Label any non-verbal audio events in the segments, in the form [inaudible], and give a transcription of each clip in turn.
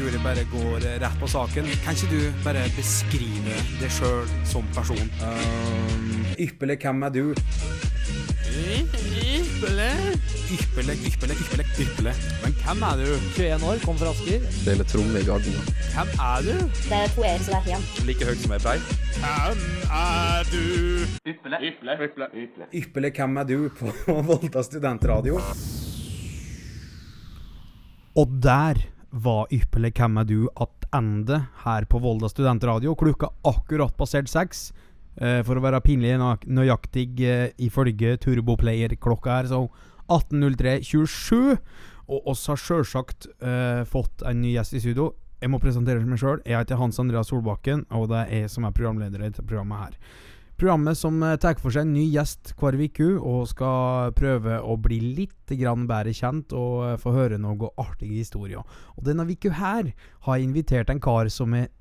tror jeg bare går rett på saken. Kan ikke du bare beskrive deg sjøl som person? Um, ypperlig, hvem er du? Ypperlig? Ypperlig, ypperlig, ypperlig, ypperlig. Men hvem er du? 21 år, kom fra Asker. Spiller tromme i Garden. Hvem er du? Det er poer som er hjem. Like høyt som ei brei. Hvem er du? Ypperlig, hvem er du på [laughs] Volda studentradio? Og der var Ypperlig, hvem er du attende her på Volda studentradio. Klokka akkurat passert seks. Eh, for å være pinlig nø- nøyaktig eh, ifølge Turboplayer-klokka her, så 18.03.27. Og oss har sjølsagt eh, fått en ny gjest i studio. Jeg må presentere meg sjøl. Jeg heter Hans Andreas Solbakken, og det er jeg som er programleder i dette programmet her. Programmet som eh, tar for seg en ny gjest hver uke, og skal prøve å bli litt bedre kjent og eh, få høre noen artige historier. Og denne uka her har jeg invitert en kar som jeg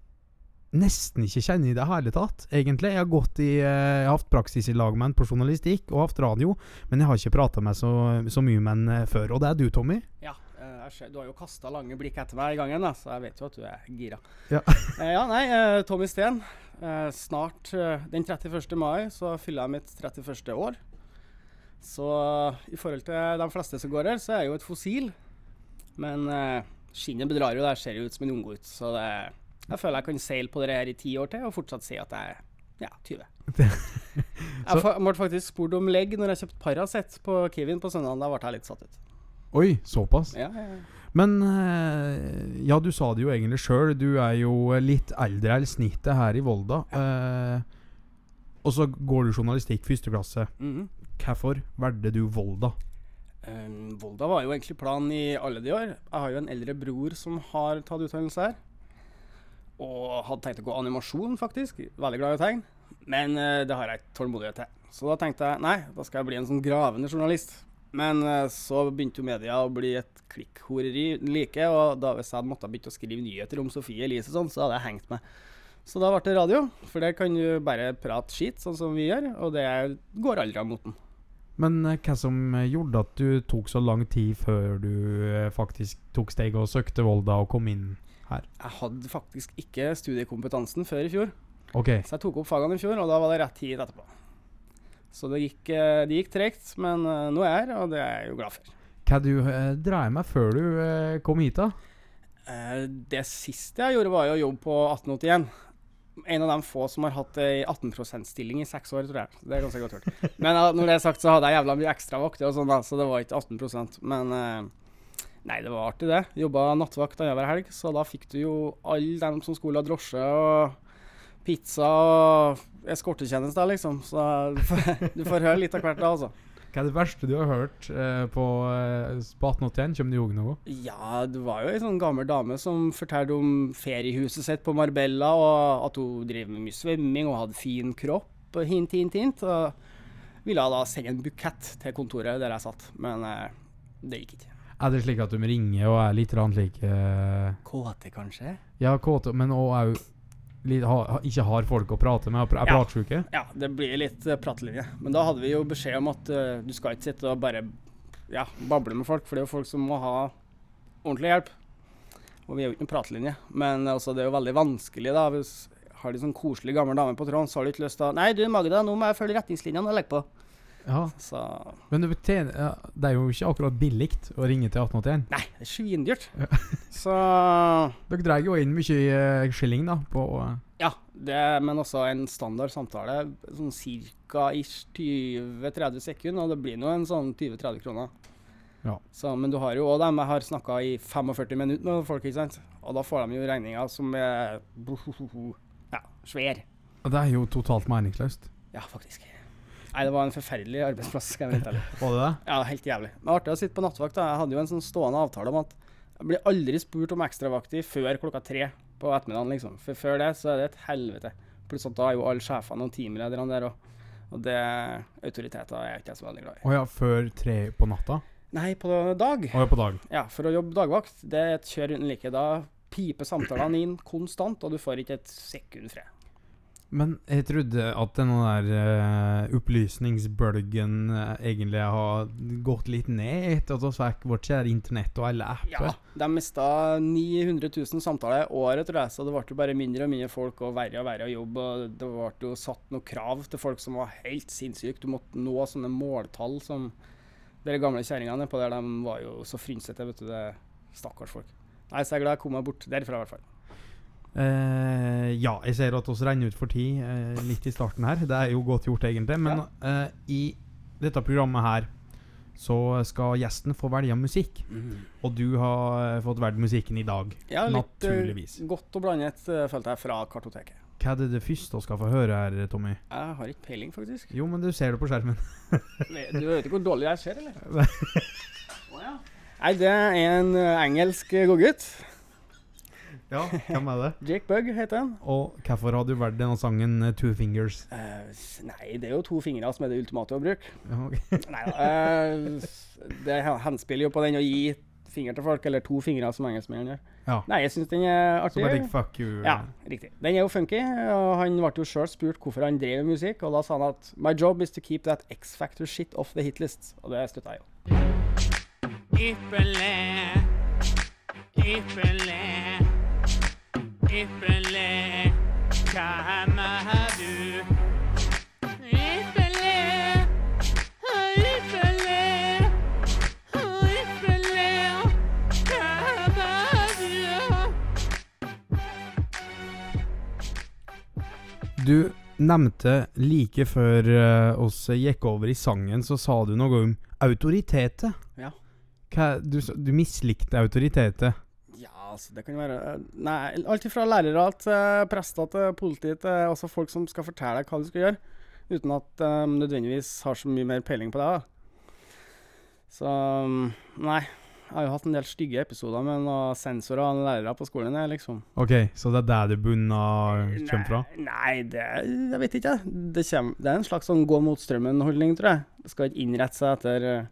nesten ikke kjenner i det hele tatt, egentlig. Jeg har i eh, Jeg har hatt praksis i lag med en på journalistikk og hatt radio, men jeg har ikke prata med så, så mye med eh, før. Og det er du, Tommy. Ja, jeg du har jo kasta lange blikk etter meg i gangen, da, så jeg vet jo at du er gira. Ja. [laughs] Eh, ja, nei, eh, Tommy Steen. Eh, snart eh, den 31. mai så fyller jeg mitt 31. år. Så i forhold til de fleste som går her, så er jeg jo et fossil. Men eh, skinnet bedrar jo, det ser jo ut som en unggutt. Så det, jeg føler jeg kan seile på det her i ti år til og fortsatt si at jeg er ja, 20. [laughs] Jeg ble faktisk spurt om legg når jeg kjøpte Paracet på Kevin på søndag. Da ble jeg litt satt ut. Oi, såpass. Ja, ja, ja. Men eh, ja, du sa det jo egentlig sjøl. Du er jo litt eldre enn snittet her i Volda. Eh, og så går du journalistikk første klasse. Mhm. Hvorfor valgte du Volda? Um, Volda var jo egentlig planen i alle de år. Jeg har jo en eldre bror som har tatt utdannelse her. Og hadde tenkt å gå animasjon, faktisk. Veldig glad i å tegne. Men uh, det har jeg ikke tålmodighet til. Så da tenkte jeg nei, da skal jeg bli en sånn gravende journalist. Men eh, så begynte jo media å bli et klikkhoreri like, og da hvis jeg hadde måttet begynne å skrive nyheter om Sofie Elise sånn, så hadde jeg hengt meg. Så da ble det radio, for der kan du bare prate skit, sånn som vi gjør, og det går aldri av moten. Men eh, hva som gjorde at du tok så lang tid før du eh, faktisk tok steget og søkte Volda og kom inn her? Jeg hadde faktisk ikke studiekompetansen før i fjor. Okay. Så jeg tok opp fagene i fjor, og da var det rett tid etterpå. Så det gikk, eh, det gikk tregt, men eh, nå er jeg her, og det er jeg jo glad for. Hva du eh, dreier med før du eh, kom hit, da? Eh, Det siste jeg gjorde, var jo jobb på 1881. En av de få som har hatt ei 18 %-stilling i seks år, tror jeg. Det er ganske godt gjort. Men når det er sagt, så hadde jeg jævla mye ekstravakter og sånn, så det var ikke 18% Men nei, det var artig, det. Jobba nattvakt annenhver helg, så da fikk du jo alle dem som skulle ha drosje og pizza og eskortetjenester, liksom. Så du får, du får høre litt av hvert, da, altså. Hva er det verste du har hørt eh, på, eh, på 1881? Kommer du ihåg noe? Ja, det var jo ei sånn gammel dame som fortalte om feriehuset sitt på Marbella, og at hun drev med mye svømming og hadde fin kropp. og Hint, hint, hint. Og ville da sende en bukett til kontoret der jeg satt, men eh, det gikk ikke. Er det slik at de ringer og er litt rann slik eh, Kåte, kanskje? Ja, kåte, men òg ha, ikke har folk å prate med, er Ja. pratsjuke? Ja, det blir litt uh, pratelinje. Men da hadde vi jo beskjed om at uh, du skal ikke sitte og bare ja, bable med folk, for det er jo folk som må ha ordentlig hjelp. Og vi er jo ikke noen pratelinje. Men altså, det er jo veldig vanskelig, da. Hvis har en sånn koselig gammel dame på tråden, så har du ikke lyst til å Nei, du Magda, nå må jeg følge retningslinjene og legge på. Ja. Så Men det, tjener, ja, det er jo ikke akkurat billig å ringe til 1881. Nei, det er svindyrt. Ja. [laughs] Så Dere drar jo inn mye eh, skilling da, på uh. Ja, det men også en standard samtale. Sånn ca. 20-30 sekunder, og det blir nå en sånn 20-30 kroner. Ja. Så, men du har jo òg dem jeg har snakka i 45 minutter med folk, ikke sant. Og da får de jo regninger som er [laughs] ja, svær. Og Det er jo totalt meningsløst. Ja, faktisk. Nei, det var en forferdelig arbeidsplass, skal jeg være helt ærlig. Var det det? Ja, helt jævlig. Men artig å sitte på nattvakt. da. Jeg hadde jo en sånn stående avtale om at jeg blir aldri spurt om ekstravakter før klokka tre på ettermiddagen, liksom. For før det så er det et helvete. Pluss at da er jo alle sjefene og teamlederne der, og, og det autoriteter er jeg ikke så veldig glad i. Å ja, før tre på natta? Nei, på dag. Å ja, på dag. Ja, for å jobbe dagvakt, det er et kjør uten like. Da piper samtalene inn konstant, og du får ikke et sekund fred. Men jeg trodde at denne der uh, opplysningsbølgen uh, egentlig har gått litt ned etter at vi fikk vårt kjære internett og alle apper. Ja, de mista 900 000 samtaler i året, tror jeg, så det ble bare mindre og mindre folk og verre og verre å jobbe. og Det ble jo satt noen krav til folk som var helt sinnssyke. Du måtte nå sånne måltall som de gamle kjerringene nedpå der, de var jo så frynsete, vet du. det Stakkars folk. Nei, så jeg er glad jeg kom meg bort derfra, i hvert fall. Eh, ja, jeg ser at vi renner ut for tid eh, litt i starten her. Det er jo godt gjort, egentlig. Men eh, i dette programmet her så skal gjesten få velge musikk. Og du har eh, fått valgt musikken i dag. Ja, litt eh, godt og blandet, eh, følte jeg, fra kartoteket. Hva er det det første vi skal få høre her, Tommy? Jeg har ikke peiling, faktisk. Jo, men du ser det på skjermen. [laughs] Du vet ikke hvor dårlig jeg ser, eller? [laughs] oh, ja. Nei, det er en engelsk godgutt. Ja, hvem er det? Jake Bugg heter han. Og hvorfor har du valgt denne sangen eh, Two Fingers? Uh, nei, det er jo to fingre som er det ultimate å bruke. Ja, ok. [laughs] Nei eh, det henspiller jo på den å gi finger til folk, eller to fingre, som engelskmennene gjør. Ja. Nei, jeg syns den er Så Som bare like, fuck you. Ja, riktig. Den er jo funky, og han ble jo sjøl spurt hvorfor han drev med musikk, og da sa han at My job is to keep that X-factor shit off the hitlist. Og det støtta jeg jo. Ypperlig, ypperlig, ypperlig. Hvem er du? Ypperlig, ypperlig, ypperlig. Hvem er du? Du nevnte like før uh, oss gikk over i sangen, så sa du noe om autoritetet. Ja. Hva, du, du mislikte autoritetet. Altså, det kan være eh, Nei, alt fra lærere til prester til politi til også folk som skal fortelle deg hva du skal gjøre, uten at de nødvendigvis har så mye mer peiling på deg. da. Så mm, Nei. Jeg har jo hatt en del stygge episoder med noen sensorer og lærere på skolen. liksom. Ok, så det er der det bunna kommer fra? Nei, det Jeg vet ikke. Det, det er en slags sånn gå mot strømmen-holdning, tror jeg. Det skal ikke innrette seg etter eh,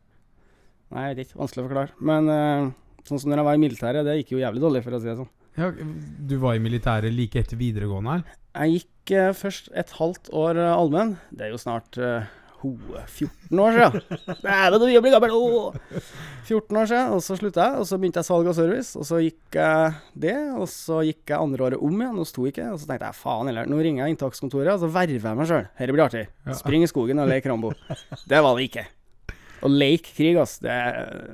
Nei, jeg vet ikke. Vanskelig å forklare. Men eh, sånn som når jeg var i militæret, det gikk jo jævlig dårlig, for å si det sånn. Ja, du var i militæret like etter videregående her? Jeg gikk eh, først et halvt år uh, allmenn. Det er jo snart eh, ho, 14 år siden. [laughs] Dæven, du blir gammel! Åh. 14 år siden, og så slutta jeg. Og så begynte jeg salg og service, og så gikk jeg det. Og så gikk jeg andre året om igjen, og sto ikke. Og så tenkte jeg faen heller, nå ringer jeg inntakskontoret, og så verver jeg meg sjøl. Dette blir artig. Spring i skogen og lek Rambo. [laughs] Det var det ikke. Å leke krig, ass, det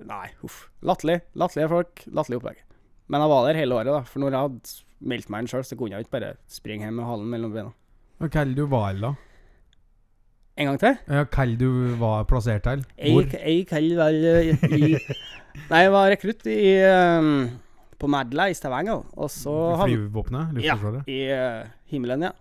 Nei, uff. Latterlig. Latterlige folk, latterlig opplegg. Men jeg var der hele året, da. For når jeg hadde meldt meg inn sjøl, så kunne jeg ikke bare springe hjem med halen mellom beina. Hva kaller du var da? En gang til? Ja, Hva du var plassert til? Hvor? Jeg, jeg kan vel eh, i [laughs] Nei, jeg var rekrutt i um, på Madla i Stavanger. Og så Flyvåpenet? Ja, i uh, himmelen, ja.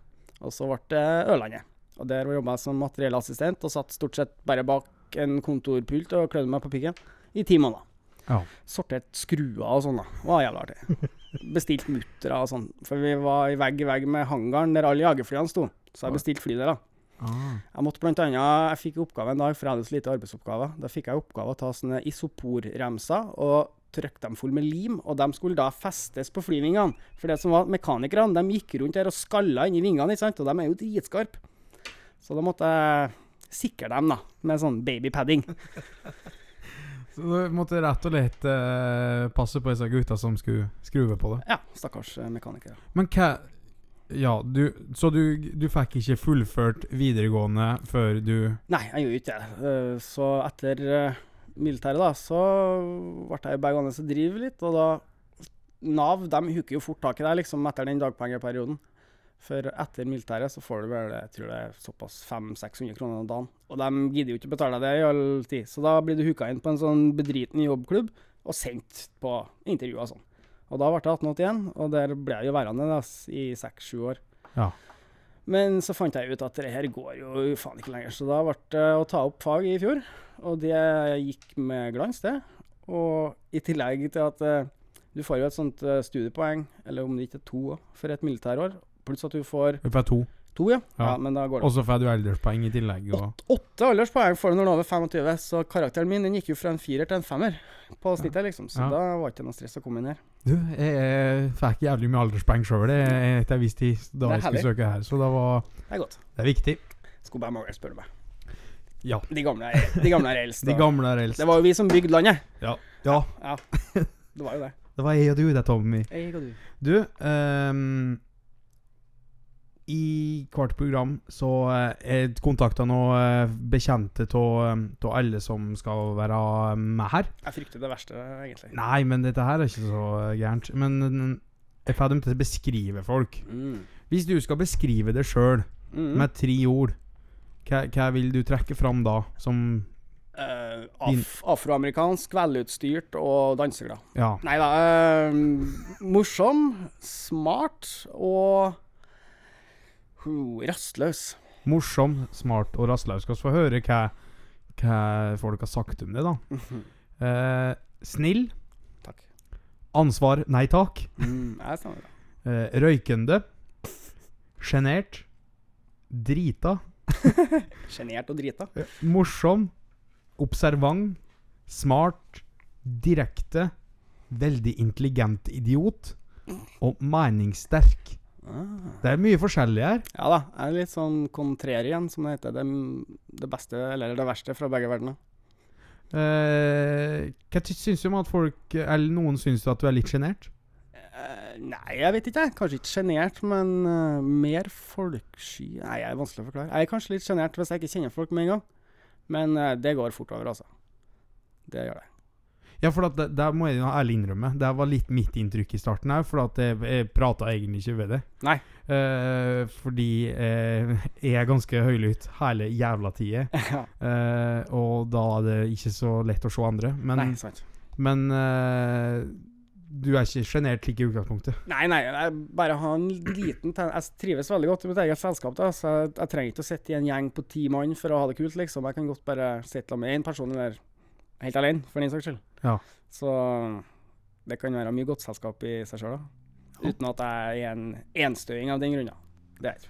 Og så ble det Ørlandet. Og der jobba jeg som materiellassistent og satt stort sett bare bak en kontorpult og klødde meg på pikken i ti måneder. Ja. Sortert skruer og sånn, da. Det var jævla artig. [laughs] Bestilt muttere og sånn. For vi var i vegg i vegg med hangaren der alle jagerflyene sto. Så jeg bestilte fly der, da. Ah. Jeg måtte blant annet, jeg fikk oppgave en dag, for jeg hadde så lite arbeidsoppgaver. Da fikk jeg oppgave å ta sånne isoporremser og trykke dem full med lim, og de skulle da festes på flyvingene. For det som var mekanikerne, de gikk rundt der og skalla inni vingene, ikke sant? og de er jo dritskarpe. Så da måtte jeg sikre dem, da, med sånn babypadding. [laughs] Så du måtte rett og slett eh, passe på disse gutta som skulle skruve på det. Ja, stakkars eh, mekanikere. Men hva Ja, du Så du, du fikk ikke fullført videregående før du Nei, jeg gjorde ikke det. Eh, Så etter eh, militæret, da, så ble jeg begge gående og drive litt, og da Nav de huker jo fort tak i deg liksom etter den dagpengeperioden. For etter militæret så får du vel jeg tror det er såpass 500-600 kroner om dagen. Og de gidder jo ikke betale deg det i all tid. Så da blir du hooka inn på en sånn bedriten jobbklubb og sendt på intervju og sånn. Og da ble jeg 1881, og der ble jeg jo værende da, i 6-7 år. Ja. Men så fant jeg ut at det her går jo faen ikke lenger, så da ble det å ta opp fag i fjor. Og det gikk med glans, det. Og i tillegg til at eh, du får jo et sånt eh, studiepoeng, eller om det ikke er to, for et militærår. Pluss at du får Du får to. to, ja. Ja. ja. Men da går det Og så får du alderspoeng i tillegg. Og, Åtte alderspoeng får du når du er over 25, så karakteren min den gikk jo fra en firer til en femmer på snittet, liksom. Så Ja. da var det ikke noe stress å komme inn her. Du, jeg, jeg fikk jævlig mye alderspoeng sjøl etter en viss tid da Det er jeg skulle søke her, så det var Det er godt. Det er viktig. Skulle bare mangle, spør du meg. Ja. De gamle er, de gamle er eldst. [laughs] De gamle er eldst. Det var jo vi som bygde landet. Ja. Ja. [laughs] Det var jo det. Det var jeg og du, det, Tommy. Jeg og du. Du, ehm, i hvert program så eh, jeg kontakta noen eh, bekjente av alle som skal være med her. Jeg frykter det verste, egentlig. Nei, men dette her er ikke så eh, gærent. Men jeg får dem til å beskrive folk. Mm. Hvis du skal beskrive det sjøl Mm. med tre ord, hva, hva vil du trekke fram da? Som Uh, af afroamerikansk, velutstyrt og danseglad. Ja. Nei da. Uh, morsom, smart og rastløs. Morsom, smart og rastløs. Skal vi få høre hva, hva folk har sagt om det, da. Eh, snill. Takk. Ansvar nei takk. Mm. Eh, røykende. Sjenert. Drita. [laughs] Sjenert og drita. Morsom. Observant. Smart. Direkte. Veldig intelligent idiot. Og meningssterk. Ah. Det er mye forskjellig her. Ja da. Jeg er litt sånn kontrærien, som det heter. Det, det beste eller det verste fra begge verdener. Eh, hva syns du om at folk Eller noen syns du at du er litt sjenert? Eh, nei, jeg vet ikke. jeg. Kanskje ikke sjenert, men uh, mer folksky Nei, jeg er vanskelig å forklare. Jeg er kanskje litt sjenert hvis jeg ikke kjenner folk med en gang. Men uh, det går fort over, altså. Det gjør det. Ja, for at det, der må jeg jo ærlig innrømme. Det var litt mitt inntrykk i starten her, for at jeg, jeg prata egentlig ikke ved det. Nei. Eh, fordi eh, jeg er ganske høylytt hele jævla tida. [laughs] ja. Eh, og da er det ikke så lett å se andre. Men, Nei, sant. men eh, du er ikke sjenert slik i utgangspunktet. Nei, nei, jeg bare har en liten ten Jeg trives veldig godt i mitt eget selskap. da Så jeg, jeg trenger ikke å sitte i en gjeng på ti mann for å ha det kult, liksom. Jeg kan godt bare sitte med én person, eller helt alene, for den saks skyld. Ja. Så det kan være mye godt selskap i seg sjøl. Uten at jeg er en enstøing av den grunn. Det er.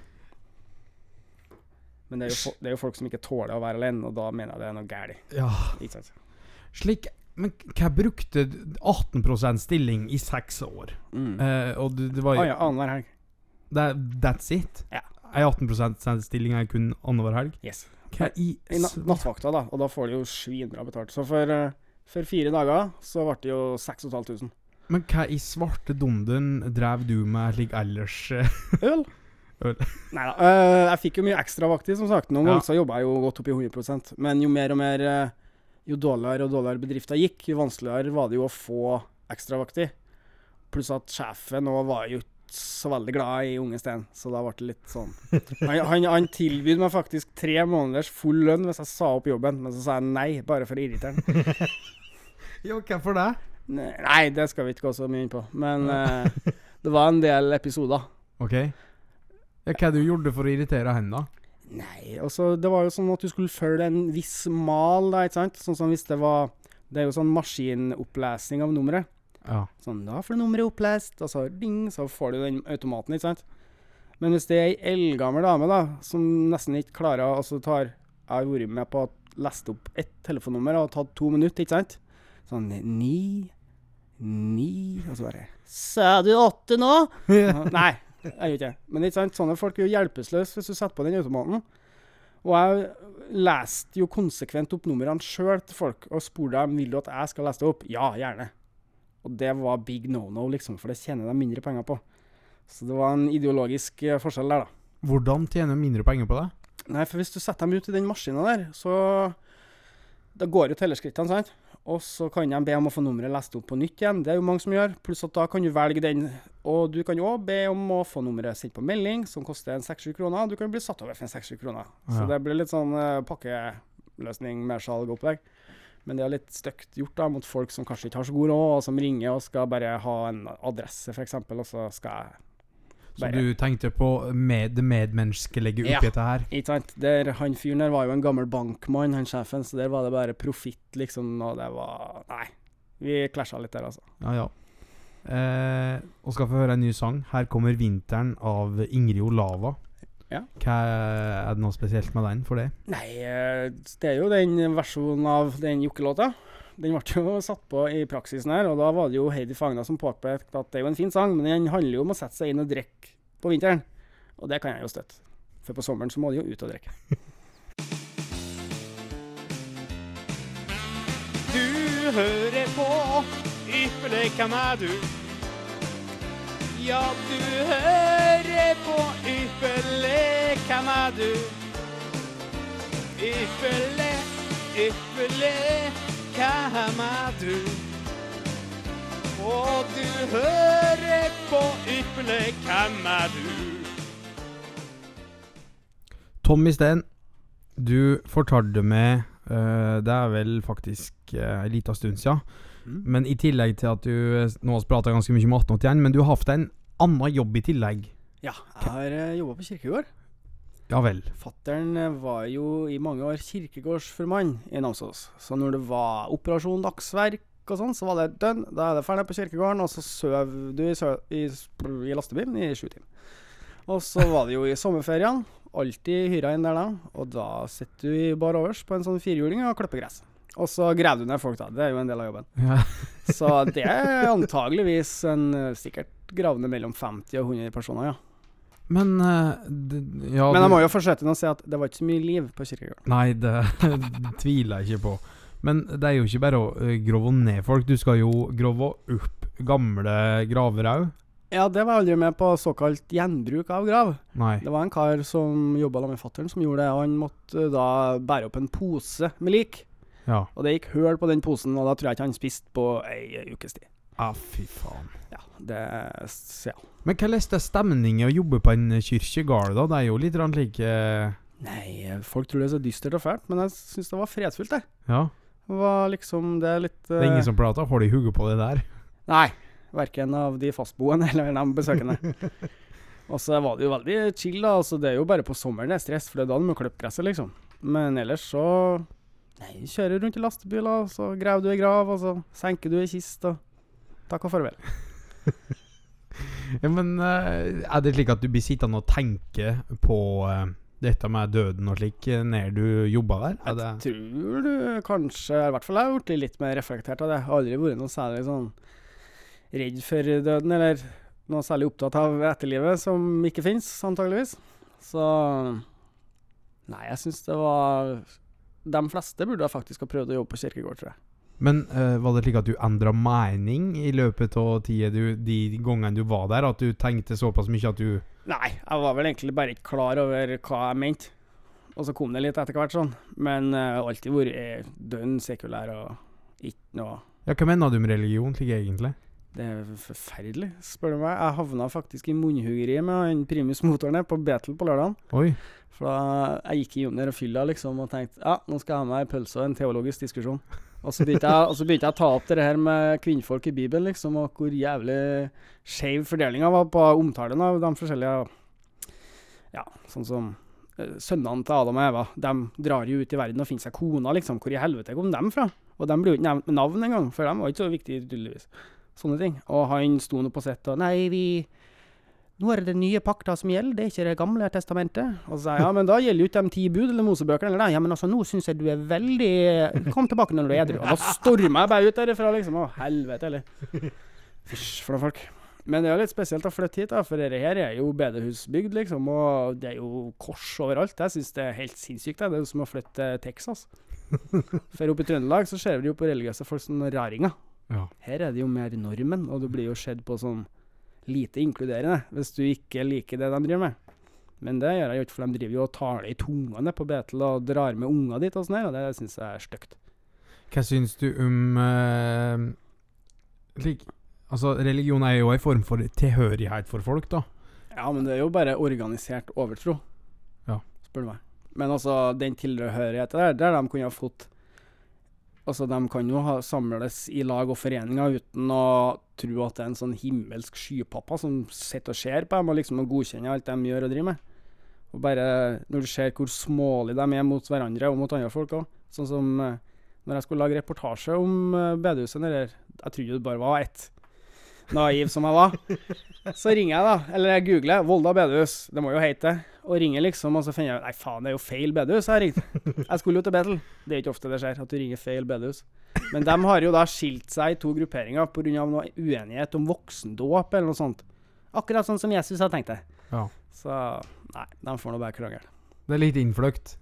Men det er, jo det er jo folk som ikke tåler å være alene, og da mener jeg det er noe galt. Ja. Ikke sant? Slik Men hva brukte du 18% stilling i seks år? Mm. Eh, og det, det var jo Ah, ja, Annenhver helg. That, That's it? Ja. Ei 18% stilling er kun annenhver helg? Yes. Hva i I na nattvakta, da, og da får de jo svinbra betalt. Så for, eh, for fire dager så ble det jo 6500. Men hva i svarte dunden drev du med slik ellers? eh? Øl? [laughs] Øl. Nei da. eh, jeg fikk jo mye ekstra vakter, som sagt. Noen Ja. ganger så jobba jeg jo godt opp i 100% men jo mer og mer eh, Jo dårligere og dårligere bedrifter gikk, jo vanskeligere var det jo å få ekstra vakter. Pluss at sjefen òg var jo ikke så veldig glad i unge Sten, så da ble det litt sånn Han, han, han tilbød meg faktisk tre måneders full lønn hvis jeg sa opp jobben, men så sa jeg nei, bare for å irritere ham. [laughs] Jo, hvorfor det? Nei, det skal vi ikke gå så mye inn på. Men uh, det var en del episoder. OK. Ja, hva du gjorde for å irritere henne, da? Nei, altså det var jo sånn at du skulle følge en viss mal, da, ikke sant? Sånn som hvis det var Det er jo sånn maskinopplesning av nummeret. Ja. Sånn, da får du nummeret opplest, og så ding, så får du den automaten, ikke sant? Men hvis det er ei eldgammel dame, da, som nesten ikke klarer Altså tar Jeg har vært med på å leste opp ett telefonnummer og tatt to minutter, ikke sant? Sånn ni Ni Og så bare Sa du åtte nå? Nei, jeg gjør ikke det. Men ikke sant? sånne folk er jo hjelpeløse hvis du setter på den automaten. Og jeg leste jo konsekvent opp numrene sjøl til folk, og spurte dem vil du at jeg skal lese det opp. Ja, gjerne. Og det var big no-no, liksom, for det tjener de mindre penger på. Så det var en ideologisk eh, forskjell der, da. Hvordan de mindre penger på det? Nei, for hvis du setter dem ut i den maskinen der, så Da går jo tellerskrittene, sant? Og så kan de be om å få nummeret lest opp på nytt igjen. Det er jo mange som gjør. Pluss at da kan du velge den. Og du kan òg be om å få nummeret sendt på melding, som koster en 6-7 kroner. Du kan bli satt over for en 6-7 kroner. Så det blir litt sånn uh, pakkeløsning med salg og opplegg. Men det er litt stygt gjort da, mot folk som kanskje ikke har så god råd, og som ringer og skal bare ha en adresse, f.eks., og så skal jeg bare. Så du tenkte på med, det medmenneskelige Ja. dette her? Ikke sant? Der, han fyren der var jo en gammel bankmann, han sjefen, så der var det bare profitt, liksom, og det var Nei. Vi klasja litt der, altså. Ja, ja. Eh, og skal få høre en ny sang. Her kommer 'Vinteren' av Ingrid Olava. Ja. Hva Er det noe spesielt med den for det? Nei, eh, det er jo den versjonen av den jokkelåta. Den ble jo satt på i praksisen her, og da var det jo Heidi Fagna som påpekte at det er jo en fin sang, men den handler jo om å sette seg inn og drikke på vinteren. Og det kan jeg jo støtte. For på sommeren så må de jo ut og drikke. Du hører på Ypperlig hvem er du? Ja, du hører på Ypperlig hvem er du? Ypperlig, ypperlig hvem er du? Og du hører på Ypperlig hvem er du? Tommy Steen, du fortalte meg uh, Det er vel faktisk uh, en liten stund siden. Mm. Men i tillegg til at du eh, nå har prata ganske mye om 1881, men du har hatt en annen jobb i tillegg. Ja, jeg har uh, jobba på kirkegård. Ja vel. Fattern eh, var jo i mange år kirkegårdsformann i Namsos. Så når det var operasjon dagsverk og sånn, så var det dønn. Da er det ferdig på kirkegården, og så sover du i, i, i lastebilen i sju timer. Og så var det jo i sommerferiene. Alltid hyra inn der da. Og da sitter du i bar overs på en sånn firhjuling og klipper gress. Og så graver du ned folk, da. Det er jo en del av jobben. Ja. [laughs] Så det er antageligvis en eh, sikkert gravende mellom 50 og 100 personer, ja. Men eh, ja, Men jeg må jo fortsette med å si at det var ikke så mye liv på kirkegården. Nei, det [laughs] tviler jeg ikke på. Men det er jo ikke bare å uh, grove ned folk. Du skal jo grove opp gamle graver òg. Ja, det var jeg aldri med på såkalt gjenbruk av grav. Nei. Det var en kar som jobba med fattern som gjorde det. og Han måtte da bære opp en pose med lik. Ja. Og det gikk høl på den posen, og da tror jeg ikke han spiste på ei ukes tid. Ah, fy faen. Ja, det Ja. Men hvordan er stemningen å jobbe på en kirkegård, da? Det er jo litt like eh, Nei, folk tror det er så dystert og fælt, men jeg syns det var fredfullt, det. Ja. Det var liksom Det er litt Det er eh, ingen som prater har de hugget på det der. Nei. Verken av de fastboende [laughs] eller de besøkende. Og så var det jo veldig chill, da. Altså, det er jo bare på sommeren det er stress, for det er da du må klippe gresset, liksom. Men ellers så Nei, kjører rundt i lastebiler, så graver du ei grav, og så senker du ei kiste, takk og farvel. [laughs] Ja, men eh, er det slik at du blir sittende og tenke på eh, dette med døden og slik eh, når du jobber der? Er Jeg tror du kanskje I hvert fall jeg har blitt litt mer reflektert av det. Jeg har aldri vært noe særlig sånn redd for døden, eller noe særlig opptatt av etterlivet, som ikke fins, antageligvis. Så Nei, jeg syns det var De fleste burde faktisk ha prøvd å jobbe på kirkegård, tror jeg. Men uh, var det slik at du endra mening i løpet av tida du, de gangene du var der? At du tenkte såpass mye at du Nei, jeg var vel egentlig bare ikke klar over hva jeg mente. Og så kom det litt etter hvert, sånn. Men jeg har alltid vært dønn sekulær og ikke noe Ja, hva mener du med religion, slik egentlig? Det er forferdelig, spør du meg. Jeg havna faktisk i munnhuggeri med han primusmotoren her på Betel på lørdagen. Oi. For da jeg gikk innom der og fylla liksom og tenkte ja, nå skal jeg ha meg ei pølse og en teologisk diskusjon. Og så begynte jeg, og så begynte jeg å ta opp det her med kvinnfolk i Bibelen, liksom, og hvor jævlig skeiv fordelinga var på omtalen av de forskjellige Ja, sånn som eh, Sønnene til Adam og Eva de drar jo ut i verden og finner seg koner, liksom. Hvor i helvete kom de fra? Og de blir jo ikke nevnt med navn engang, for de var ikke så viktige, tydeligvis. Sånne ting. Og han sto nå på sett og Nei, vi Nå er det den nye pakta som gjelder, det er ikke det gamle testamentet. Og så sa jeg ja, men da gjelder jo ikke de ti bud eller Mosebøkene eller det. Ja, men altså, nå syns jeg du er veldig Kom tilbake når du er edru. Og da storma jeg bare ut derifra, liksom. Å, helvete, eller. Fysj for noen folk. Men det er jo litt spesielt å flytte hit, da, for dette her er jo bedehusbygd, liksom. Og det er jo kors overalt. Jeg syns det er helt sinnssykt. Det er jo som å flytte til Texas. For oppe i Trøndelag så ser vi jo på religiøse folk som raringer. Ja. Her er det jo mer normen, og du blir jo sett på som lite inkluderende hvis du ikke liker det de driver med. Men det gjør jeg jo ikke, for de driver jo og taler i tunga nede på Betel og drar med unga dit og sånn her, og det syns jeg er stygt. Hva syns du om eh, slik Altså, religion er jo en form for tilhørighet for folk, da. Ja, men det er jo bare organisert overtro, Ja. spør du meg. Men altså, den tilhørigheten der, der de kunne ha fått Altså, de kan jo ha, samles i lag og foreninger uten å tro at det er en sånn himmelsk skypappa som sitter og ser på dem og liksom godkjenner godkjenne alt de gjør og driver med. Og bare når du ser hvor smålige de er mot hverandre og mot andre folk òg. Sånn som eh, når jeg skulle lage reportasje om uh, bedehuset Jeg trodde det bare var ett. Naiv som jeg var. Så ringer jeg, da. Eller jeg googler Volda bedehus. Det må jo hete det. Og ringer liksom, og så finner jeg Nei, faen, det er jo feil bedehus jeg har ringt. Jeg skulle jo til Betel. Det er ikke ofte det skjer, at du ringer feil bedehus. Men de har jo da skilt seg i to grupperinger pga. noe uenighet om voksendåp eller noe sånt. Akkurat sånn som Jesus hadde tenkt det. Ja. Så nei, de får nå bare krangle. Det er litt innfløkt.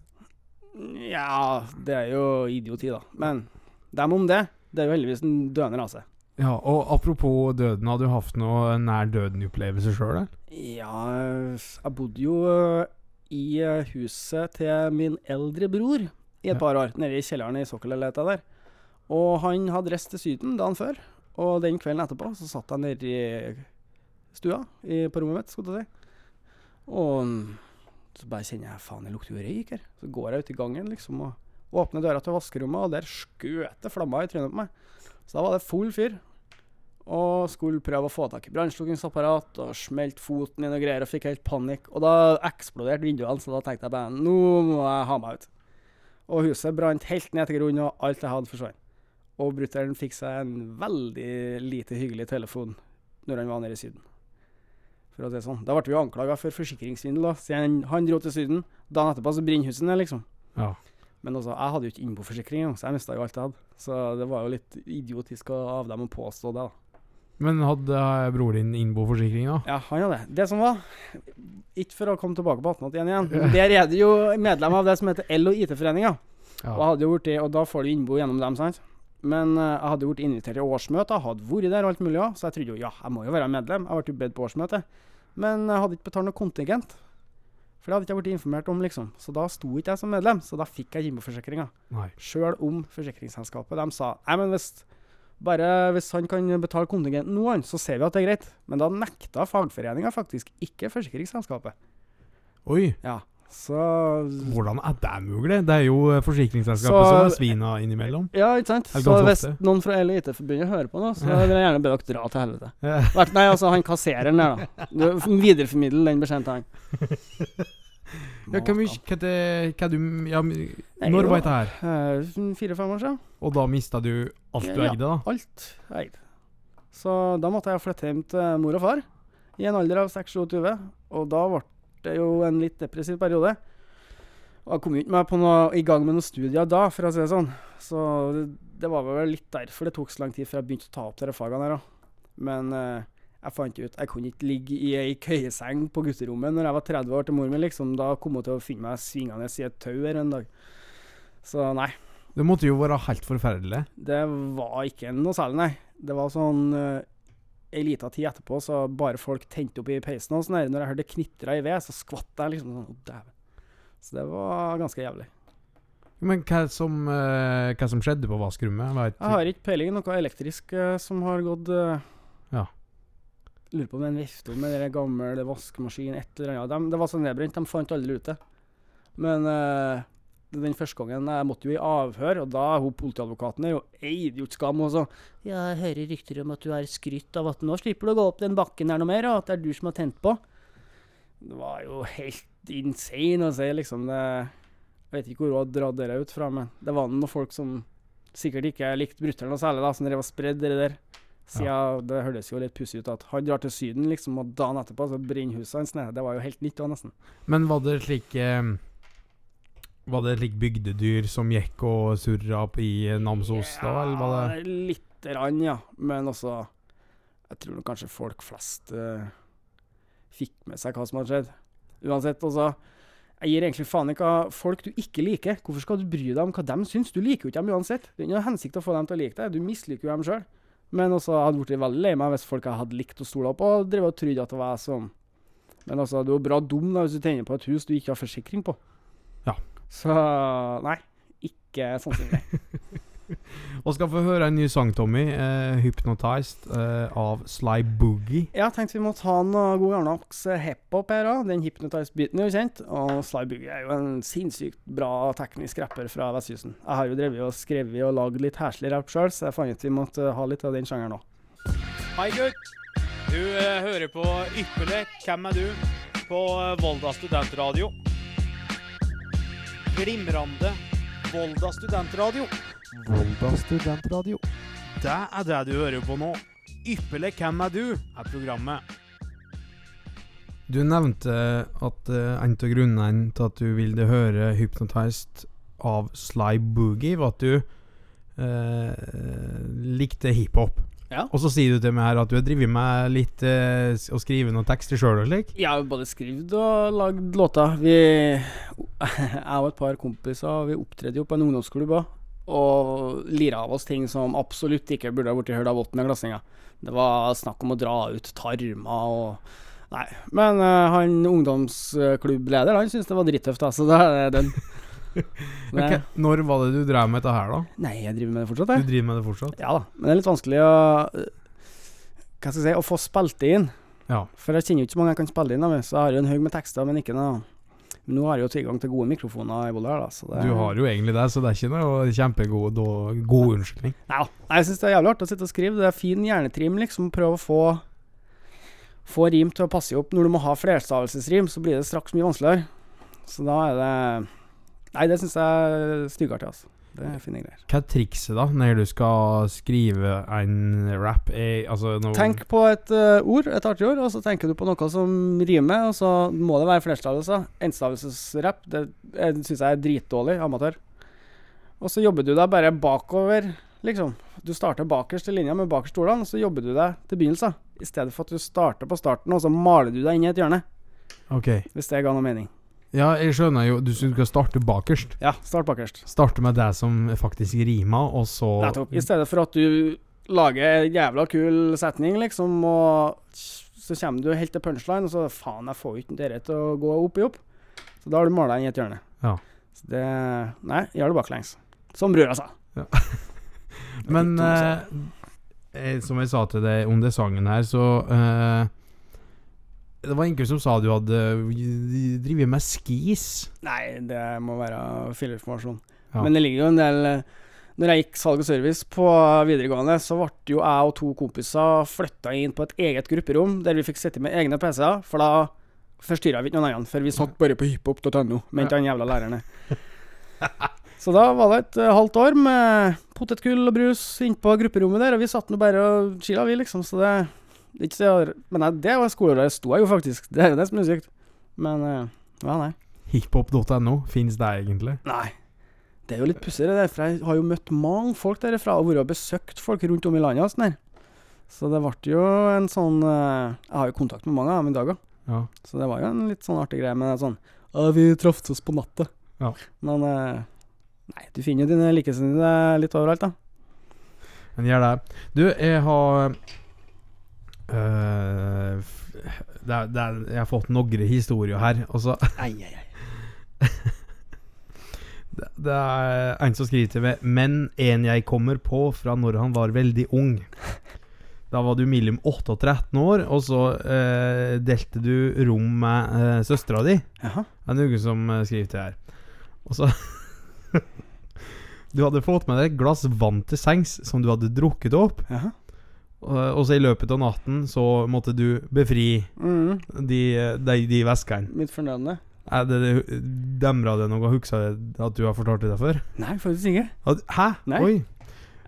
Ja, det er jo idioti, da. Men dem om det. Det er jo heldigvis en døende rase. Ja, og apropos døden, har du hatt noe nær døden-opplevelse sjøl. Ja, jeg bodde jo øh, i øh, huset til min eldre bror i et Ja. par år, nede i kjelleren i Sokkelleiligheta der. Og han hadde reist til Syden dagen før, og den kvelden etterpå så satt jeg nede i stua i, på rommet mitt, skulle jeg si. Og mm, så bare kjenner jeg faen, det lukter jo røyk her. Så går jeg ut i gangen liksom og åpner døra til vaskerommet, og der skjøt det flammer i trynet på meg. Så da var det full fyr. Og skulle prøve å få tak i brannslukkingsapparat og smelte foten i noe greier og fikk helt panikk. Og da eksploderte vinduene, så da tenkte jeg bare nå må jeg ha meg ut. Og huset brant helt ned til grunnen, og alt jeg hadde, forsvant. Og brutter'n fikk seg en veldig lite hyggelig telefon når han var nede i Syden. For å si det sånn. Da ble vi jo anklaga for forsikringssvindel, siden han dro til Syden. Dagen etterpå så brenner huset ned, liksom. Ja. Men altså, jeg hadde jo ikke innboforsikring, så jeg mista jo alt jeg hadde. Så det var jo litt idiotisk av dem å påstå det, da. Men hadde eh, bror din innboforsikring, da? Ja, han hadde det. Det som var Ikke for å komme tilbake på 1881 igjen, [laughs] men der er det jo medlem av det som heter L- og IT-foreninga. Og, Ja. hadde vært og da får du innbo gjennom dem, sant. Men uh, jeg hadde vært invitert i årsmøte, hadde vært der og alt mulig òg, så jeg trodde jo ja, jeg må jo være medlem. Jeg ble bedt på årsmøte. Men jeg hadde ikke betalt noe kontingent. For det hadde ikke jeg blitt informert om, liksom. Så da sto ikke jeg som medlem, så da fikk jeg innboforsikringa. Sjøl om forsikringsselskapet de sa Nei, men hvis bare hvis han kan betale kontingenten nå, så ser vi at det er greit. Men da nekta fagforeninga faktisk, ikke forsikringsselskapet. Oi, Ja, så hvordan er det mulig? Det er jo eh, forsikringsselskapet Så- som er svina innimellom. Ja, ikke sant? Så hvis ofte. noen fra LIT-forbundet hører på nå, så vil jeg gjerne be dere dra til helvete. Nei, altså han kassereren der, da. [laughs] Du Videreformidle den beskjeden til han. [laughs] Ja, hva mye hva det, hva du, ja, Når var dette her? Eh, Fire-fem år siden. Og da mista du alt du Ja. eide, da? Alt eid. Så da måtte jeg flytte hjem til mor og far i en alder av 26, og da ble det jo en litt depressiv periode. Og jeg kom jo ikke noe, i gang med noen studier da, for å si det sånn. Så det, det var vel litt derfor det tok så lang tid før jeg begynte å ta opp disse fagene her òg. Men eh, jeg fant ut jeg kunne ikke ligge i ei køyeseng på gutterommet når jeg var 30 år til mor mi, liksom. Da kom hun til å finne meg svingende i et tau her en dag. Så nei. Det måtte jo være helt forferdelig. Det var ikke noe særlig, nei. Det var sånn uh, Ei lita tid etterpå, så bare folk tente opp i peisen og sånn der. Når jeg hørte knitra i ved, så skvatt jeg liksom sånn. Å, dæven. Så det var ganske jævlig. Men hva som, uh, hva som skjedde på vaskerommet? Vet Jeg har ikke peiling. Noe elektrisk uh, som har gått uh, Ja. Lurer på om det er en vifte med den gamle vaskemaskinen, et eller annet. De, det var så nedbrent, de fant aldri ut det. Men uh, den første gangen Jeg måtte jo i avhør, og da hun politiadvokaten er jo idiotskam og så Ja, jeg hører rykter om at du har skrytt av at nå slipper du å gå opp den bakken her noe mer, og at det er du som har tent på. Det var jo helt insane å si, liksom. Det, jeg vet ikke hvor hun har dratt det ut fra, men det var noen folk som sikkert ikke likte brutter'n noe særlig, da, som drev og spredde det der. Siden det hørtes jo litt pussig ut at han drar til Syden, liksom, og dagen etterpå så brenner huset hans ned. Det var jo helt nytt da, nesten. Men var det slik eh, Var det slik bygdedyr som gikk og surra i Namsos da, eller var det Ja, lite grann, ja. Men også Jeg tror nok kanskje folk flest eh, fikk med seg hva som hadde skjedd. Uansett, altså. Jeg gir egentlig faen i hva folk du ikke liker. Hvorfor skal du bry deg om hva de syns? Du liker jo ikke dem uansett. Det er ingen hensikt å få dem til å like deg. Du misliker jo dem sjøl. Men også jeg hadde blitt veldig lei meg hvis folk jeg hadde likt å stole på, og drev og trodde at det var jeg som Men altså, du er bra dum da hvis du tenner på et hus du ikke har forsikring på. Ja. Så nei. Ikke sannsynlig. [laughs] [laughs] Og skal få høre en ny sang, Tommy. Eh, 'Hypnotized' eh, av Sly Boogie. Jeg tenkte vi måtte ha noe god gammeldags eh, hiphop her òg. Den hypnotized-biten er jo kjent. Og Sly Boogie er jo en sinnssykt bra teknisk rapper fra Vestkysten. Jeg har jo drevet og skrevet og lagd litt heslig rap sjøl, så jeg fant ut vi måtte ha litt av den sjangeren òg. Hei, gutt. Du eh, hører på Ypperlig. Hvem er du? På eh, Volda studentradio. Glimrende Volda studentradio. Volda studentradio. Det er det du hører på nå. Ypperlig hvem er du? er programmet. Du nevnte at uh, en av grunnene til at du ville høre 'Hypnotized' av Sly Boogie, var at du eh, likte hiphop. Ja. Og så sier du til meg her at du har drevet med litt eh, å skrive noen tekster sjøl og slik. Jeg har både skrevet og lagd låter. Vi, [laughs] jeg og et par kompiser Vi opptredde jo på en ungdomsklubb òg. Og lira av oss ting som absolutt ikke burde ha blitt hørt av åttendeklassinger. Det var snakk om å dra ut tarmer og Nei. Men uh, han ungdomsklubbleder han syntes det var drittøft, så [laughs] da er den. [laughs] Hva- når var det du drev med dette her, da? Nei, jeg driver med det fortsatt, Du driver med det fortsatt? Ja da. Men det er litt vanskelig å Hva skal jeg si Å få spilt det inn. Ja. For jeg kjenner jo ikke så mange jeg kan spille inn, av, så jeg har jo en haug med tekster, men ikke noe Men nå har jeg jo tilgang til gode mikrofoner i Volda her, da. Du har jo egentlig det, så det er ikke noe kjempegod da- god unnskyldning. Nei, Jeg syns det er jævlig artig å sitte og skrive. Det er fin hjernetrim, liksom. Prøve å få Få rim til å passe opp. Når du må ha flerstavelsesrim, så blir det straks mye vanskeligere. Så da er det Nei, det syns jeg er styggartig, altså. Det er fine greier. Hva er trikset da, når du skal skrive en rap? Er, altså, no Tenk på et uh, ord, et artig ord, og så tenker du på noe som rimer, og så må det være flerstavelser. Enstavelsesrap, det syns jeg er dritdårlig. Amatør. Og så jobber du deg bare bakover, liksom. Du starter bakerst i linja med bakerst stolene, og så jobber du deg til begynnelsen. I stedet for at du starter på starten, og så maler du deg inn i et hjørne. Ok. Hvis det ga noe mening. Ja, jeg skjønner jo. Du skal starte bakerst. Ja, start bakerst. Starte med det som faktisk rimer, og så Nettopp. I stedet for at du lager en jævla kul setning, liksom, og så kommer du helt til punchline, og så faen, jeg får ikke dette til å gå opp i opp. Så da har du mala inn i et hjørne. Ja. Så det Nei, gjør det baklengs. Som brura sa. [laughs] Men er eh, eh, som jeg sa til deg om det sangen her, så eh, Det var enkelte som sa du hadde drevet med skis. Nei, det må være filleinformasjon. Ja. Men det ligger jo en del Når jeg gikk salg og service på videregående, så ble jo jeg og to kompiser flytta inn på et eget grupperom der vi fikk sitte med egne PC-er, for da forstyrra vi ikke noen andre, for vi satt bare på hiphop.no, mente han jævla læreren. [laughs] Så da var det et eh, halvt år med potetgull og brus innpå grupperommet der, og vi satt nå bare og chilla, vi, liksom, så det det er ikke så Men nei, det var skoleåret sto jeg jo faktisk. Det er jo det som er sykt. Men eh, ja, nei. Hiphop.no, fins det egentlig? Nei. Det er jo litt pussig, det for jeg har jo møtt mange folk derfra og vært og besøkt folk rundt om i landet. og sånn der. Så det ble jo en sånn eh, Jeg har jo kontakt med mange av dem i dag òg, Ja. så det var jo en litt sånn artig greie med sånn Ja, vi traff oss på natta. Ja. Men eh, Nei, du finner jo dine likesinnede litt overalt, da. Men gjør det. Du, jeg har øh, det er, det er, Jeg har fått noen historier her. Og så Ei, ei, ei. [laughs] det, det er en som skriver til meg Men en jeg kommer på fra når han var veldig ung. Da var du mellom 8 og 13 år, og så øh, delte du rom med øh, søstera di. Jaha. Det er noen som eh, skriver til her. Og så [laughs] Du hadde fått med deg et glass vann til sengs som du hadde drukket opp. Jaha. Og, og så i løpet av natten så måtte du befri Mm, de, de, de veskene. mitt fornødne. Er det, det Demra det noe? Husker du at du har fortalt det før? Nei, faktisk ikke. At- Hæ? Nei. Oi.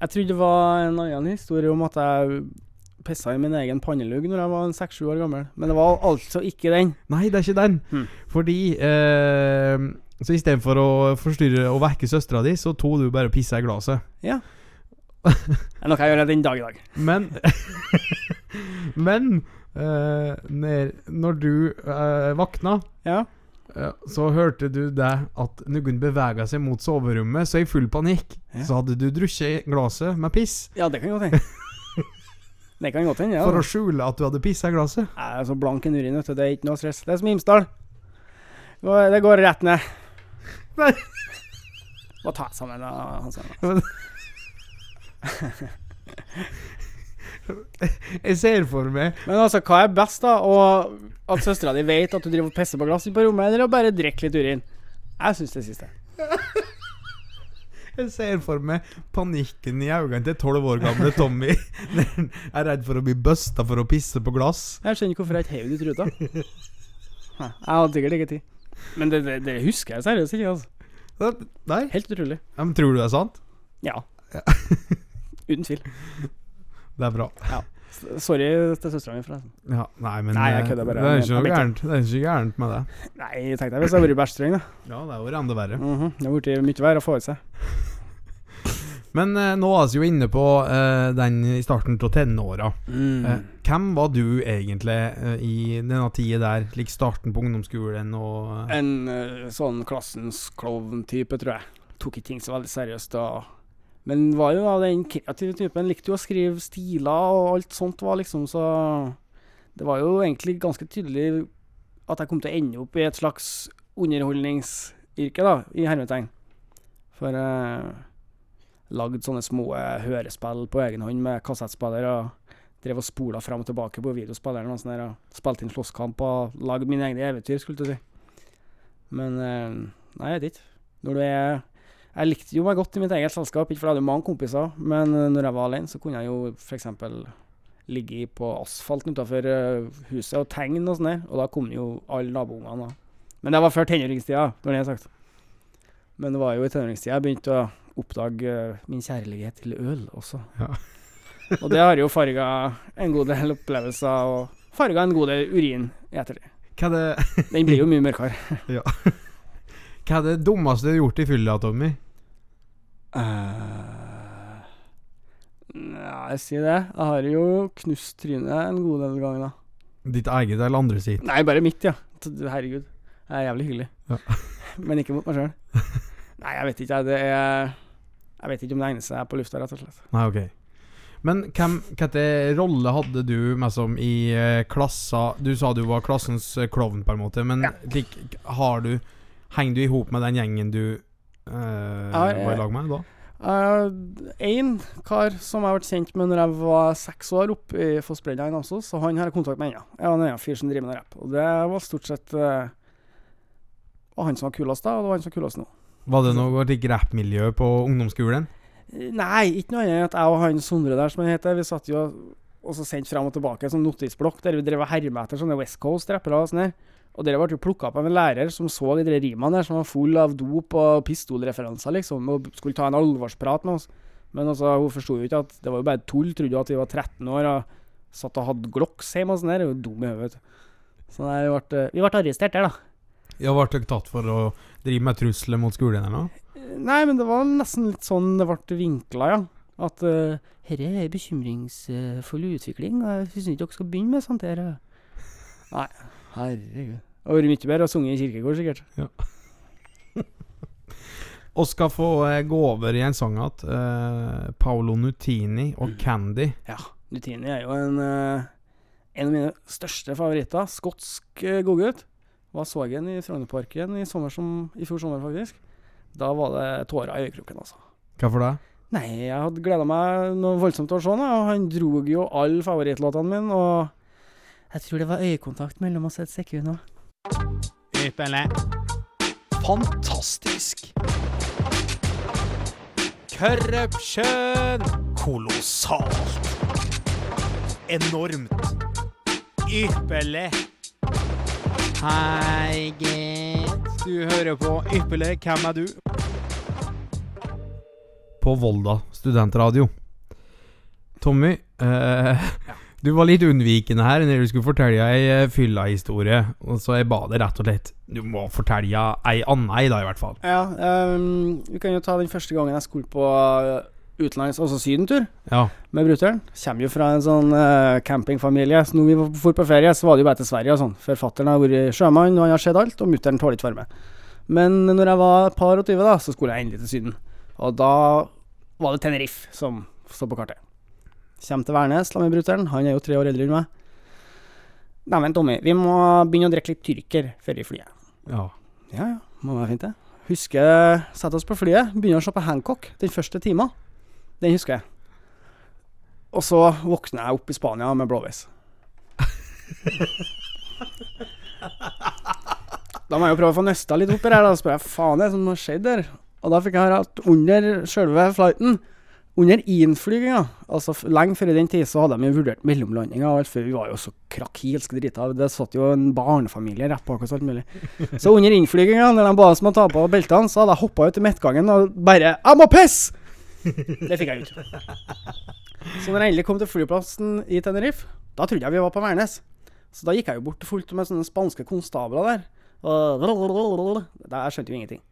Jeg trodde det var en annen historie om at jeg pissa i min egen pannelugg når jeg var seks-sju år gammel. Men det var altså ikke den. Nei, det er ikke den. Hmm. Fordi eh, Så istedenfor å forstyrre og vekke søstera di, så tok du bare og pissa i glasset. Det er noe jeg gjør den dag i dag. Men [laughs] Men eh, når, når du eh, våkna Ja. Ja, så hørte du det at noen bevega seg mot soverommet, så i full panikk Ja. så hadde du drukket glasset med piss Ja, det kan godt hende. [laughs] Det kan godt hende, ja. for å skjule at du hadde pissa i glasset. Jeg er så blank i urin, vet du. Det er ikke noe stress. Det er som Imsdal. Det går- Det går rett ned. Nei. Må ta sammen, da, Hans Henrik. [laughs] Jeg ser for meg Men altså, hva er best, da? Og at søstera di vet at du driver og pisser på glasset på rommet, eller å bare drikke litt urin? Jeg syns det siste. Jeg ser for meg panikken i øynene til tolv år gamle Tommy [laughs] Jeg er redd for å bli busta for å pisse på glass. Jeg skjønner ikke hvorfor jeg ikke heiv det ut ruta. Jeg hadde sikkert ikke tid. Men det, det, det husker jeg seriøst ikke. altså Nei? Helt utrolig. Ja, men tror du det er sant? Ja. Ja. [laughs] Uten tvil. [laughs] Det er bra. Ja. Sorry til søstera mi, forresten. Ja, nei, men Nei, jeg eh, kødder bare. det er ikke noe gærent Det er ikke gærent med det. [laughs] Nei, tenk deg hvis jeg hadde vært i bæsjtreng, da. Ja, det er jo enda verre. Mhm, Det hadde blitt mye verre å få ut seg. [laughs] Men eh, nå er vi jo inne på eh, den i starten av tenåra. Mm. Eh, hvem var du egentlig eh, i denne tida der, lik starten på ungdomsskolen og eh, En eh, sånn klassens klovn-type, tror jeg. Tok ikke ting så veldig seriøst da. Men var jo da den kreative typen. Likte jo å skrive stiler og alt sånt var liksom så Det var jo egentlig ganske tydelig at jeg kom til å ende opp i et slags underholdningsyrke, da, i hermetegn. For jeg lagde sånne små eh, hørespill på egen hånd med kassettspiller og drev og spola fram og tilbake på videospilleren og sånn der, og spilte inn slåsskamp og lagde mine egne eventyr, skulle du si. Men eh, Nei, jeg vet ikke. Når du er Jeg likte jo meg godt i mitt eget selskap, ikke for jeg hadde mange kompiser, men eh, når jeg var alene, så kunne jeg jo f.eks. ligge på asfalten utafor huset og tegne og sånn der, og da kom jo alle naboungene. Men det var før tenåringstida, når det er sagt. Men det var jo i tenåringstida jeg begynte å oppdage eh, min kjærlighet til øl også. Ja. og det har jo farga en god del opplevelser, og farga en god del urin i ettertid. Er Den blir jo mye mørkere. [laughs] hva er det dummeste du har gjort i fylla, Tommy? Uh, ja, jeg sier det. Jeg har jo knust trynet en god del ganger, da. Ditt eget eller andre sitt? Nei, bare mitt, ja. Herregud. Jeg er jævlig hyggelig. Ja. [laughs] Men ikke mot meg sjøl. [laughs] Nei, jeg vet ikke. Det er Jeg vet ikke om det egner seg på lufta, rett og slett. Nei, ok. Men hvilken rolle hadde du med som i eh, klassa Du sa du var klassens eh, klovn, på en måte, men Ja. lik, har du Henger du i hop med den gjengen du eh, var i lag med da? Én kar som jeg ble kjent med når jeg var seks år, oppe i Fossbredda i Namsos, og han har jeg kontakt med ennå. Jeg var en annen fyr som driver med rapp. Og det var stort sett uh, var han som var kulest da, og det var han som var kulest nå. Var det noe rappmiljø på ungdomsskolen? Nei, ikke noe annet enn at jeg og han Sondre der, som han heter, vi satt jo og så sendte fram og tilbake en sånn notisblokk der vi drev og herma etter sånne West Coast-rappere og sånn her. Og det ble jo plukka opp av en lærer som så de rimene der, som var full av dop og pistolreferanser, liksom, og skulle ta en alvorsprat med oss. Men altså, hun forsto jo ikke at det var jo bare tull. Trodde jo at vi var 13 år og satt og hadde Glocks hjemme og sånn der. Det er jo dum i hodet. Så nei, vi ble, vi ble arrestert der, da. Ja, Ble dere tatt for å drive med trusler mot skolen eller noe? Nei, men det var nesten litt sånn det ble vinkla, ja. At uh, herre er bekymringsfull utvikling, og jeg syns ikke dere skal begynne med sånt her. uh.» Nei, herregud. Det hadde vært mye bedre å sunge i kirkegård, sikkert. Ja. [laughs] Og skal få eh, gå over i en sang igjen. Uh, Paolo Nutini og Candy. Ja, Nutini er jo en, uh, en av mine største favoritter. Skotsk uh, godgutt. Var så jeg den i Frognerparken i, sommer som, i fjor sommer, faktisk. Da var det tårer i øyekroken, altså. Hvorfor det? Nei, jeg hadde gleda meg noe voldsomt til å se ham, og han drog jo alle favorittlåtene mine, og jeg tror det var øyekontakt mellom oss et sekund òg. Ypperlig. Fantastisk. Corruption. Kolossalt. Enormt. Ypperlig. Hei, gitt. Du hører på Ypperlig. Hvem er du? På Volda studentradio. Tommy, eh, du var litt unnvikende her når du skulle fortelle ei eh, fylla-historie. Og så jeg ba deg rett og slett Du må fortelle ei anna ei, da, i hvert fall. Ja, um, vi kan jo ta den første gangen jeg skulle på uh, utenlands, altså sydentur, Ja. med brutter'n. Kommer jo fra en sånn uh, campingfamilie, så når vi var for på ferie, så var det jo bare til Sverige og sånn. For fatter'n har vært sjømann, og han har sett alt, og mutter'n tåler ikke varme. Men når jeg var par og tyve, da, så skulle jeg endelig til Syden. Og da var det Tenerife som står på kartet. Kommer til Værnes sammen med brutter'n, han er jo tre år eldre enn meg. Neimen, Tommy, vi må begynne å drikke litt tyrker før vi flyr. ja. Ja, ja. Må være fint, det. Husker Sette oss på flyet, begynner å se på Hancock den første timen. Den husker jeg. Og så våkner jeg opp i Spania med blåveis. Da må jeg jo prøve å få nøsta litt opp i det her. Da spør jeg faen det er som har skjedd der. Og da fikk jeg høre at under sjølve flighten, under innflyginga, altså lenge før i den tid, så hadde de jo vurdert alt, for vi var jo så krakilsk drita. Det satt jo en barnefamilie rett bak oss, alt mulig. [laughs] Så under innflyginga, når de ba oss om å ta på beltene, så hadde jeg hoppa ut i midtgangen og bare 'Jeg må pisse!' Det fikk jeg ut. Så når jeg endelig kom til flyplassen i Tenerife, da trodde jeg vi var på Værnes. Så da gikk jeg jo bort fullt med sånne spanske konstabler der. Og Jeg skjønte jo ingenting.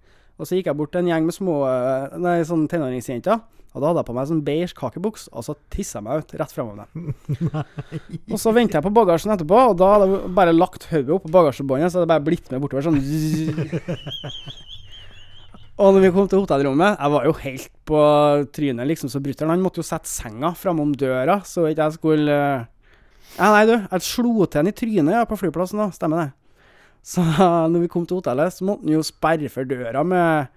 Og så gikk jeg bort til en gjeng med små eh, Nei, sånne tenåringsjenter. Og da hadde jeg på meg sånn beige kakebuks, og så tissa jeg meg ut rett framover dem. [laughs] og så venter jeg på bagasjen etterpå, og da hadde jeg bare lagt hodet på bagasjebåndet, så hadde jeg bare blitt med bortover sånn [laughs] Og når vi kom til hotellrommet Jeg var jo helt på trynet, liksom, så brutter'n han måtte jo sette senga framom døra, så ikke jeg skulle eh, Ja, nei, du, jeg slo til han i trynet ja, på flyplassen, da. Stemmer det. Så [laughs] når vi kom til hotellet, så måtte han jo sperre for døra med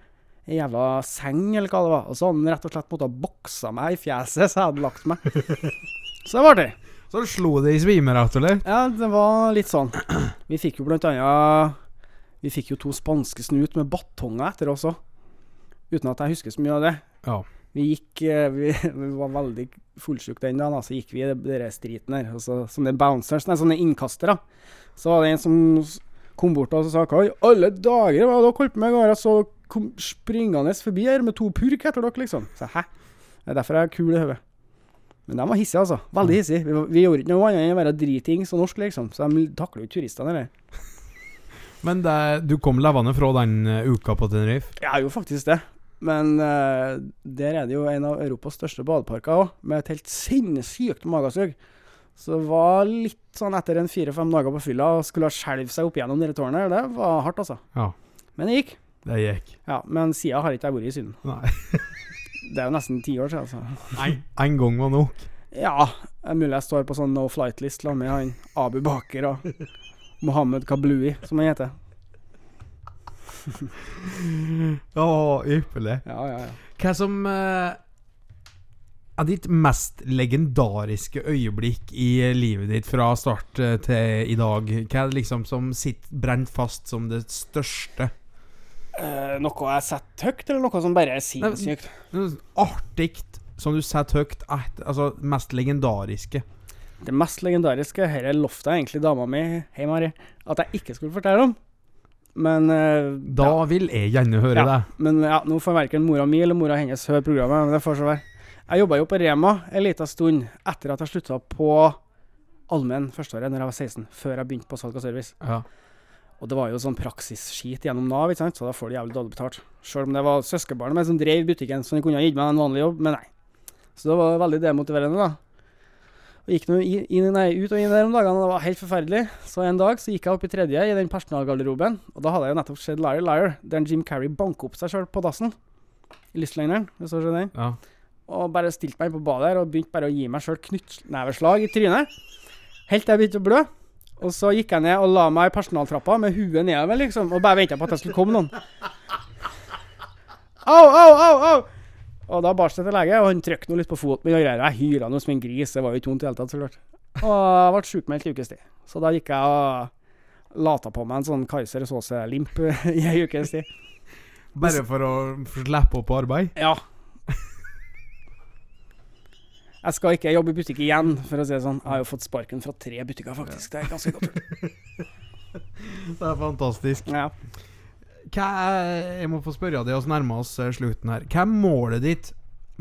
ei jævla seng, eller hva det var. Og så hadde han rett og slett måttet boksa meg i fjeset, så jeg hadde lagt meg. [laughs] Så det var artig. Så du slo det i svime, rett og slett? Ja, det var litt sånn. Vi fikk jo blant annet Vi fikk jo to spanske snut med batonger etter også. Uten at jeg husker så mye av det. Ja. Vi gikk eh, Vi, [laughs] vi var veldig fullsjuke den dagen. Så gikk vi i den striten der. Og så, sånne bouncers, nei, sånne innkastere. Så var det en som kom bort og sa Hva i alle dager hva dere holdt på med? i går?» Jeg så kom springende forbi her med to purk etter dere, liksom. Så hæ? Det er derfor jeg er kul i hodet. Men de var hissige, altså. Veldig hissige. Vi, vi gjorde ikke noe annet enn å være dritings og norsk, liksom. Så de takler jo ikke turistene, eller. Men det, du kom levende fra den eh, uka på Tenerife? Ja, jo faktisk det. Men uh, der er det jo en av Europas største badeparker òg, med et helt sinnssykt magesug. Så det var litt sånn etter en fire-fem dager på fylla og skulle skjelve seg opp gjennom det tårnet. Det var hardt, altså. Ja. Men det gikk. Det gikk. Ja, Men siden har ikke jeg vært i Syden. Nei. [laughs] Det er jo nesten ti år siden, altså. En, en gang var nok. Ja, mulig jeg står på sånn no flight-list sammen med han Abu Baker og Mohammed Kablui, som han heter. [laughs] Å, ypperlig. Ja, ja, ja. Hva som uh, er ditt mest legendariske øyeblikk i livet ditt fra start eh, til i dag? Hva er det liksom som sitter brent fast som det største? Eh, noe jeg setter høyt, eller noe som bare er sinnssykt? Artig som du setter høyt. Altså mest legendariske. Det mest legendariske Her lovte jeg egentlig dama mi Hei, Mari, at jeg ikke skulle fortelle om. Men uh, Da ja, vil jeg gjerne høre Ja. det. Men ja, nå får verken mora mi eller mora hennes høre programmet. Men det får så være. Jeg jobba jo på Rema en liten stund etter at jeg slutta på allmenn førsteåret, når jeg var 16. Før jeg begynte på salg og service. Ja. Og det var jo sånn praksisskit gjennom Nav, ikke sant? så da får du jævlig dårlig betalt. Selv om det var søskenbarnet mitt som drev butikken, så de kunne ha gitt meg en vanlig jobb, men nei. Så det var veldig demotiverende, da. Og gikk nå inn, nei, ut og inn der om dagene, og det var helt forferdelig. Så en dag så gikk jeg opp i tredje i den personalgarderoben, og da hadde jeg jo nettopp sett Liar Liar, der Jim Carrey banker opp seg sjøl på dassen. I lystlengderen, hvis du skjønner. Ja. Og bare stilte meg inn på badet her og begynte bare å gi meg sjøl knyttneveslag i trynet. Helt til jeg begynte å blø. Og så gikk jeg ned og la meg i personaltrappa med huet nedover, liksom, og bare venta på at det skulle komme noen. Au, au, au, au! Og da bar det til lege, og han trykte nå litt på foten min og greier. Jeg hyla noe som en gris, det var jo ikke vondt i det hele tatt, så klart. Og jeg ble sjukmeldt i ukes tid. Så da gikk jeg og lata på meg en sånn Kaiser Såse-limp [laughs] i ei ukes tid. Bare for å slippe opp på arbeid? Ja. Jeg skal ikke jobbe i butikk igjen, for å si det sånn. Jeg har jo fått sparken fra tre butikker, faktisk. Det er ganske godt. [laughs] Det er fantastisk. Ja. Hva er, jeg må få spørre deg, vi nærmer oss eh, slutten her. Hva er målet ditt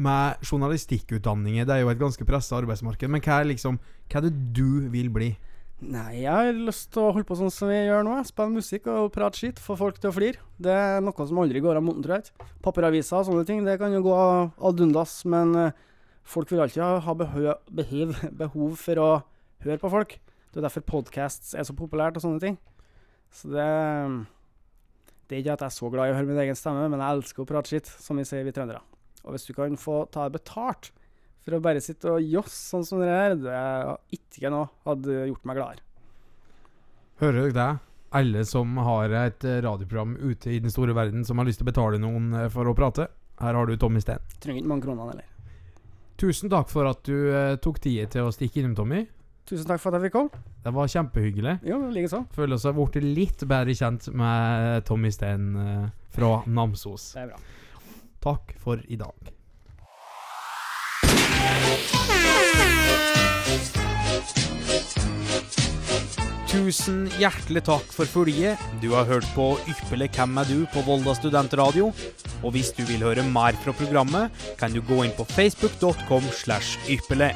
med journalistikkutdanninger? Det er jo et ganske pressa arbeidsmarked, men hva er liksom Hva er det du vil bli? Nei, jeg har lyst til å holde på sånn som vi gjør nå. Spille musikk og prate skitt, få folk til å flire. Det er noe som aldri går av moten, tror jeg. Papiraviser og sånne ting, det kan jo gå ad undas, men eh, folk vil alltid ha, behov, behov for å høre på folk. Det er derfor podcasts er så populært og sånne ting. Så det Det er ikke at jeg er så glad i å høre min egen stemme, men jeg elsker å prate skitt, som vi sier vi trøndere. Og hvis du kan få ta det betalt for å bare sitte og joss sånn som det her, det er ikke noe hadde gjort meg gladere. Hører dere det? Alle som har et radioprogram ute i den store verden som har lyst til å betale noen for å prate, her har du Tommy Steen. Trenger ikke mange kronene heller. Tusen takk for at du eh, tok tida til å stikke innom, Tommy. Tusen takk for at jeg fikk komme. Det var kjempehyggelig. Jo, likeså. Føler oss har blitt litt bedre kjent med Tommy Steen eh, fra Namsos. Det er bra. Takk for i dag. Tusen hjertelig takk for følget. Du har hørt på Ypperlig hvem er du på Volda studentradio. Og hvis du vil høre mer fra programmet, kan du gå inn på facebook.com slash ypperlig.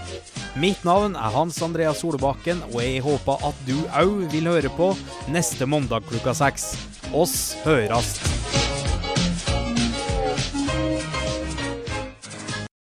Mitt navn er Hans Andreas Solbakken, og jeg håper at du òg vil høre på neste mandag klokka seks. Oss hørast.